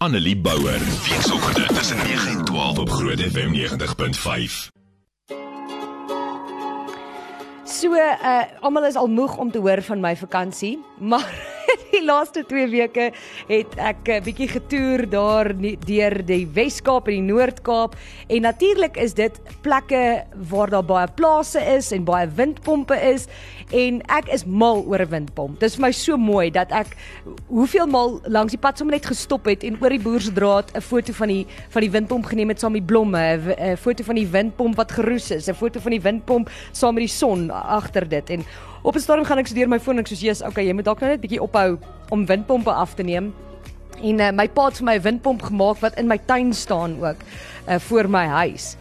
Annelie Bouwer. Weekoggend tussen 9 en 12 op Groot FM 90.5. So, uh almal is al moeg om te hoor van my vakansie, maar die laaste 2 weke het ek 'n bietjie getoer daar deur die Wes-Kaap en die Noord-Kaap. En natuurlik is dit plekke waar daar baie plase is en baie windpompe is. En ek is mal oor 'n windpomp. Dit is vir my so mooi dat ek hoeveel maal langs die pad sommer net gestop het en oor die boersdraad 'n foto van die van die windpomp geneem het saam met blomme, 'n foto van die windpomp wat geroes is, 'n foto van die windpomp saam met die son agter dit. En op 'n stadium gaan ek so deur my foon en ek sê jy's okay, jy moet dalk nou net bietjie ophou om windpompe af te neem. En uh, my pa het vir my 'n windpomp gemaak wat in my tuin staan ook uh, voor my huis.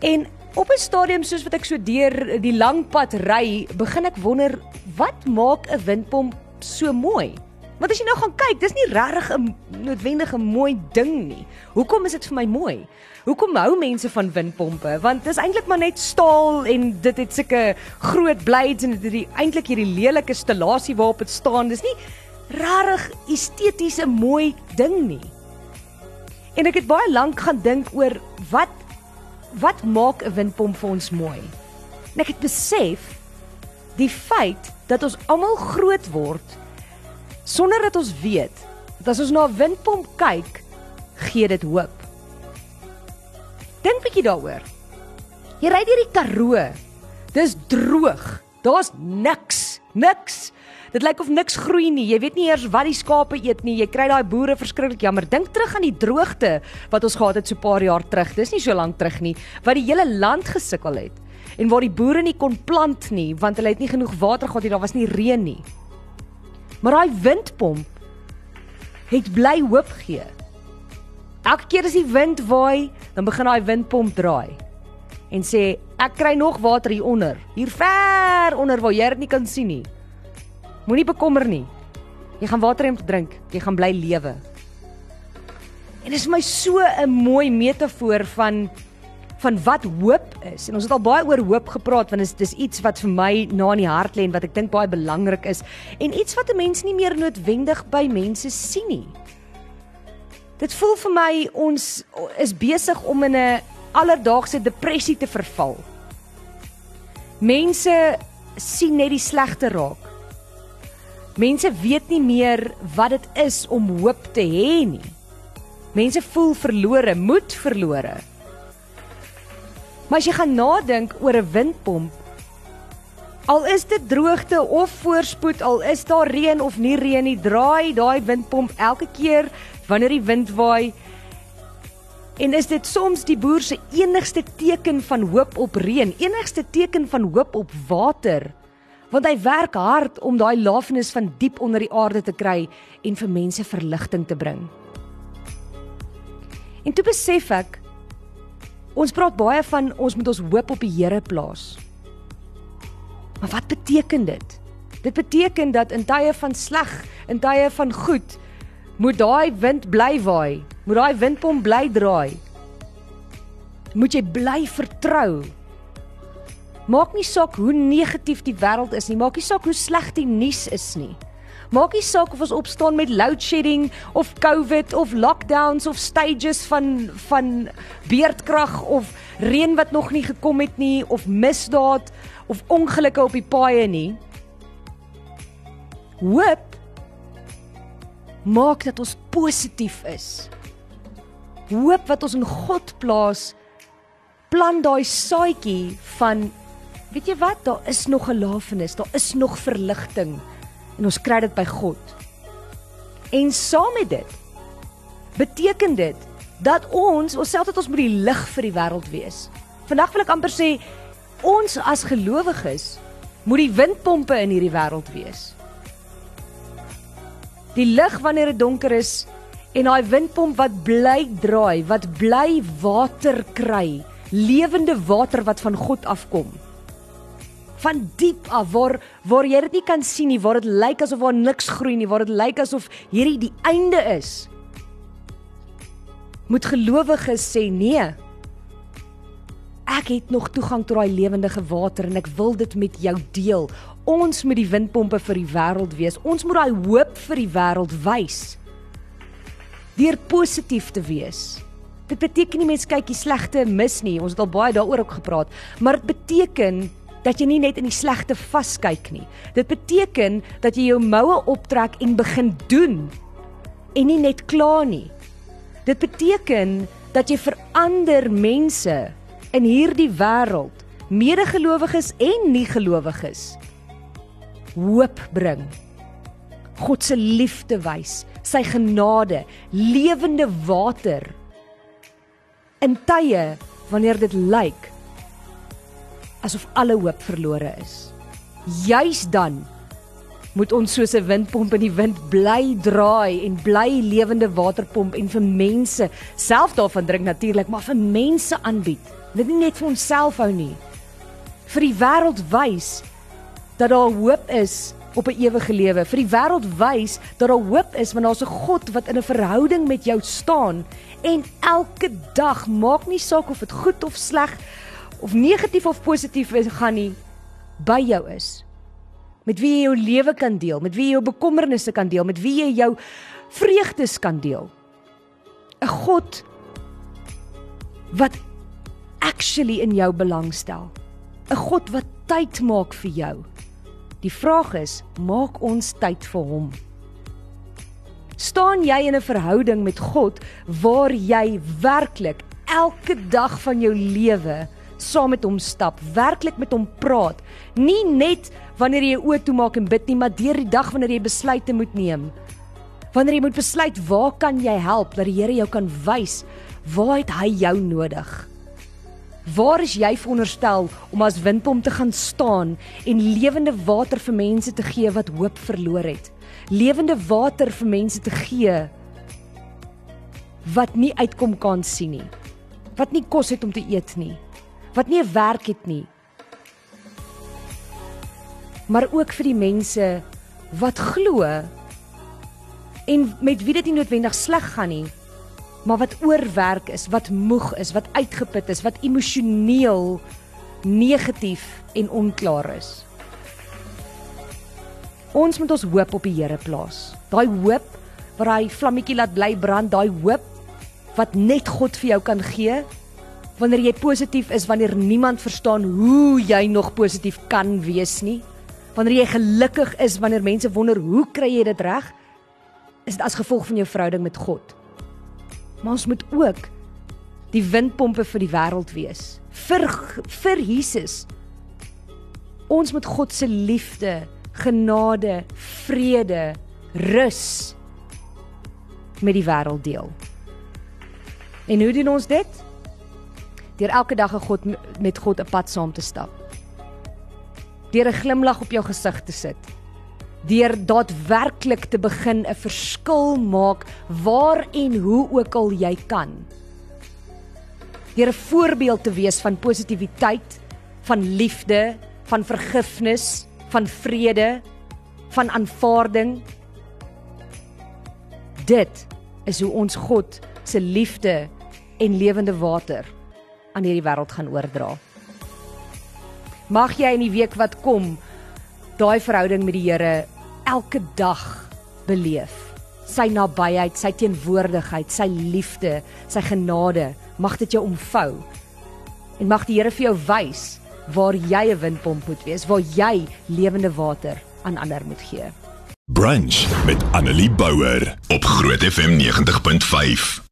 En op 'n stadium soos wat ek so deur die lang pad ry, begin ek wonder wat maak 'n windpomp so mooi? Want as jy nou gaan kyk, dis nie regtig 'n noodwendige mooi ding nie. Hoekom is dit vir my mooi? Hoekom hou mense van windpompe? Want dis eintlik maar net staal en dit het sulke groot blades en dit het eintlik hierdie lelike installasie waarop dit staan. Dis nie regtig esteties 'n mooi ding nie. En ek het baie lank gaan dink oor wat wat maak 'n windpomp vir ons mooi? En ek het besef die feit dat ons almal groot word sonder dat ons weet dat as ons na 'n windpomp kyk, gee dit hoop. Dink bietjie daaroor. Jy ry deur die Karoo. Dis droog. Daar's niks, niks. Dit lyk of niks groei nie. Jy weet nie eers wat die skape eet nie. Jy kry daai boere verskriklik jammer. Dink terug aan die droogte wat ons gehad het so 'n paar jaar terug. Dis nie so lank terug nie wat die hele land gesukkel het en waar die boere nie kon plant nie want hulle het nie genoeg water gehad nie. Daar was nie reën nie. Maar daai windpomp het bly hoop gee. Elke keer as die wind waai, dan begin daai windpomp draai en sê ek kry nog water hier onder, hier ver onder waar jy dit nie kan sien nie. Moenie bekommer nie. Jy gaan water hê om te drink, jy gaan bly lewe. En dit is my so 'n mooi metafoor van van wat hoop is. En ons het al baie oor hoop gepraat want dit is iets wat vir my na in die hart lê en wat ek dink baie belangrik is en iets wat 'n mens nie meer noodwendig by mense sien nie. Dit voel vir my ons is besig om in 'n alledaagse depressie te verval. Mense sien net die slegte raak. Mense weet nie meer wat dit is om hoop te hê nie. Mense voel verlore, moed verlore. Maar as jy gaan nadink oor 'n windpomp, al is dit droogte of voorspoed, al is daar reën of nie reën nie, draai daai windpomp elke keer wanneer die wind waai. En is dit soms die boer se enigste teken van hoop op reën, enigste teken van hoop op water? Want hy werk hard om daai lafenis van diep onder die aarde te kry en vir mense verligting te bring. En toe besef ek Ons praat baie van ons moet ons hoop op die Here plaas. Maar wat beteken dit? Dit beteken dat in tye van sleg, in tye van goed, moet daai wind bly waai, moet daai windpomp bly draai. Moet jy bly vertrou. Maak nie saak hoe negatief die wêreld is nie, maak nie saak hoe sleg die nuus is nie. Maak nie saak of ons opstaan met load shedding of COVID of lockdowns of stages van van beerdkrag of reën wat nog nie gekom het nie of misdaad of ongelukke op die paaie nie. Hoop maak dat ons positief is. Hoop wat ons in God plaas plant daai saadjie van weet jy wat daar is nog 'n lafenis daar is nog verligting en ons kry dit by God. En saam met dit beteken dit dat ons onsself dat ons moet die lig vir die wêreld wees. Vandag wil ek amper sê ons as gelowiges moet die windpompe in hierdie wêreld wees. Die lig wanneer dit donker is en daai windpomp wat bly draai, wat bly water kry, lewende water wat van God afkom van diep af waar waar jy dit nie kan sien nie, waar dit lyk asof daar niks groei nie, waar dit lyk asof hierdie die einde is. Moet gelowiges sê nee. Ek het nog toegang tot daai lewendige water en ek wil dit met jou deel. Ons moet die windpompe vir die wêreld wees. Ons moet daai hoop vir die wêreld wys. deur positief te wees. Dit beteken nie mens kyk die slegte mis nie. Ons het al baie daaroor ook gepraat, maar dit beteken dat jy nie net in die slegte vaskyk nie. Dit beteken dat jy jou moue optrek en begin doen en nie net kla nie. Dit beteken dat jy verander mense in hierdie wêreld, medegelowiges en nie gelowiges, hoop bring. God se liefde wys, sy genade, lewende water in tye wanneer dit lyk asof alle hoop verlore is. Juis dan moet ons soos 'n windpomp in die wind bly draai en bly lewende waterpomp en vir mense self daarvan drink natuurlik, maar vir mense aanbied. Dit nie net vir onsself hou nie. Vir die wêreld wys dat daar hoop is op 'n ewige lewe. Vir die wêreld wys dat daar hoop is want daar's 'n God wat in 'n verhouding met jou staan en elke dag maak nie saak of dit goed of sleg of negatief of positief is gaan nie by jou is. Met wie jy jou lewe kan deel, met wie jy jou bekommernisse kan deel, met wie jy jou vreugdes kan deel. 'n God wat actually in jou belangstel. 'n God wat tyd maak vir jou. Die vraag is, maak ons tyd vir hom? Staan jy in 'n verhouding met God waar jy werklik elke dag van jou lewe saam met hom stap, werklik met hom praat, nie net wanneer jy oë toemaak en bid nie, maar deur die dag wanneer jy besluite moet neem. Wanneer jy moet besluit waar kan jy help dat die Here jou kan wys waar het hy jou nodig? Waar is jy veronderstel om as windpomp te gaan staan en lewende water vir mense te gee wat hoop verloor het? Lewende water vir mense te gee wat nie uitkom kan sien nie. Wat nie kos het om te eet nie. Wat nie 'n werk het nie. Maar ook vir die mense wat glo en met wie dit nie noodwendig sleg gaan nie, maar wat oorwerk is, wat moeg is, wat uitgeput is, wat emosioneel negatief en onklaar is. Ons moet ons hoop op die Here plaas. Daai hoop wat daai vlammetjie laat bly brand, daai hoop wat net God vir jou kan gee wanneer jy positief is, wanneer niemand verstaan hoe jy nog positief kan wees nie. Wanneer jy gelukkig is wanneer mense wonder hoe kry jy dit reg? Is dit as gevolg van jou verhouding met God? maar ons moet ook die windpompe vir die wêreld wees vir vir Jesus ons moet God se liefde genade vrede rus met die wêreld deel en hoe doen ons dit deur elke dag 'n God met God 'n pad saam te stap deur 'n glimlag op jou gesig te sit deur daadwerklik te begin 'n verskil maak waar en hoe ook al jy kan. Deur 'n voorbeeld te wees van positiwiteit, van liefde, van vergifnis, van vrede, van aanvaarding. Dit is hoe ons God se liefde en lewende water aan hierdie wêreld gaan oordra. Mag jy in die week wat kom daai verhouding met die Here elke dag beleef. Sy nabyheid, sy teenwoordigheid, sy liefde, sy genade, mag dit jou omvou. En mag die Here vir jou wys waar jy 'n windpomp moet wees, waar jy lewende water aan ander moet gee. Brunch met Annelie Bouwer op Groot FM 90.5.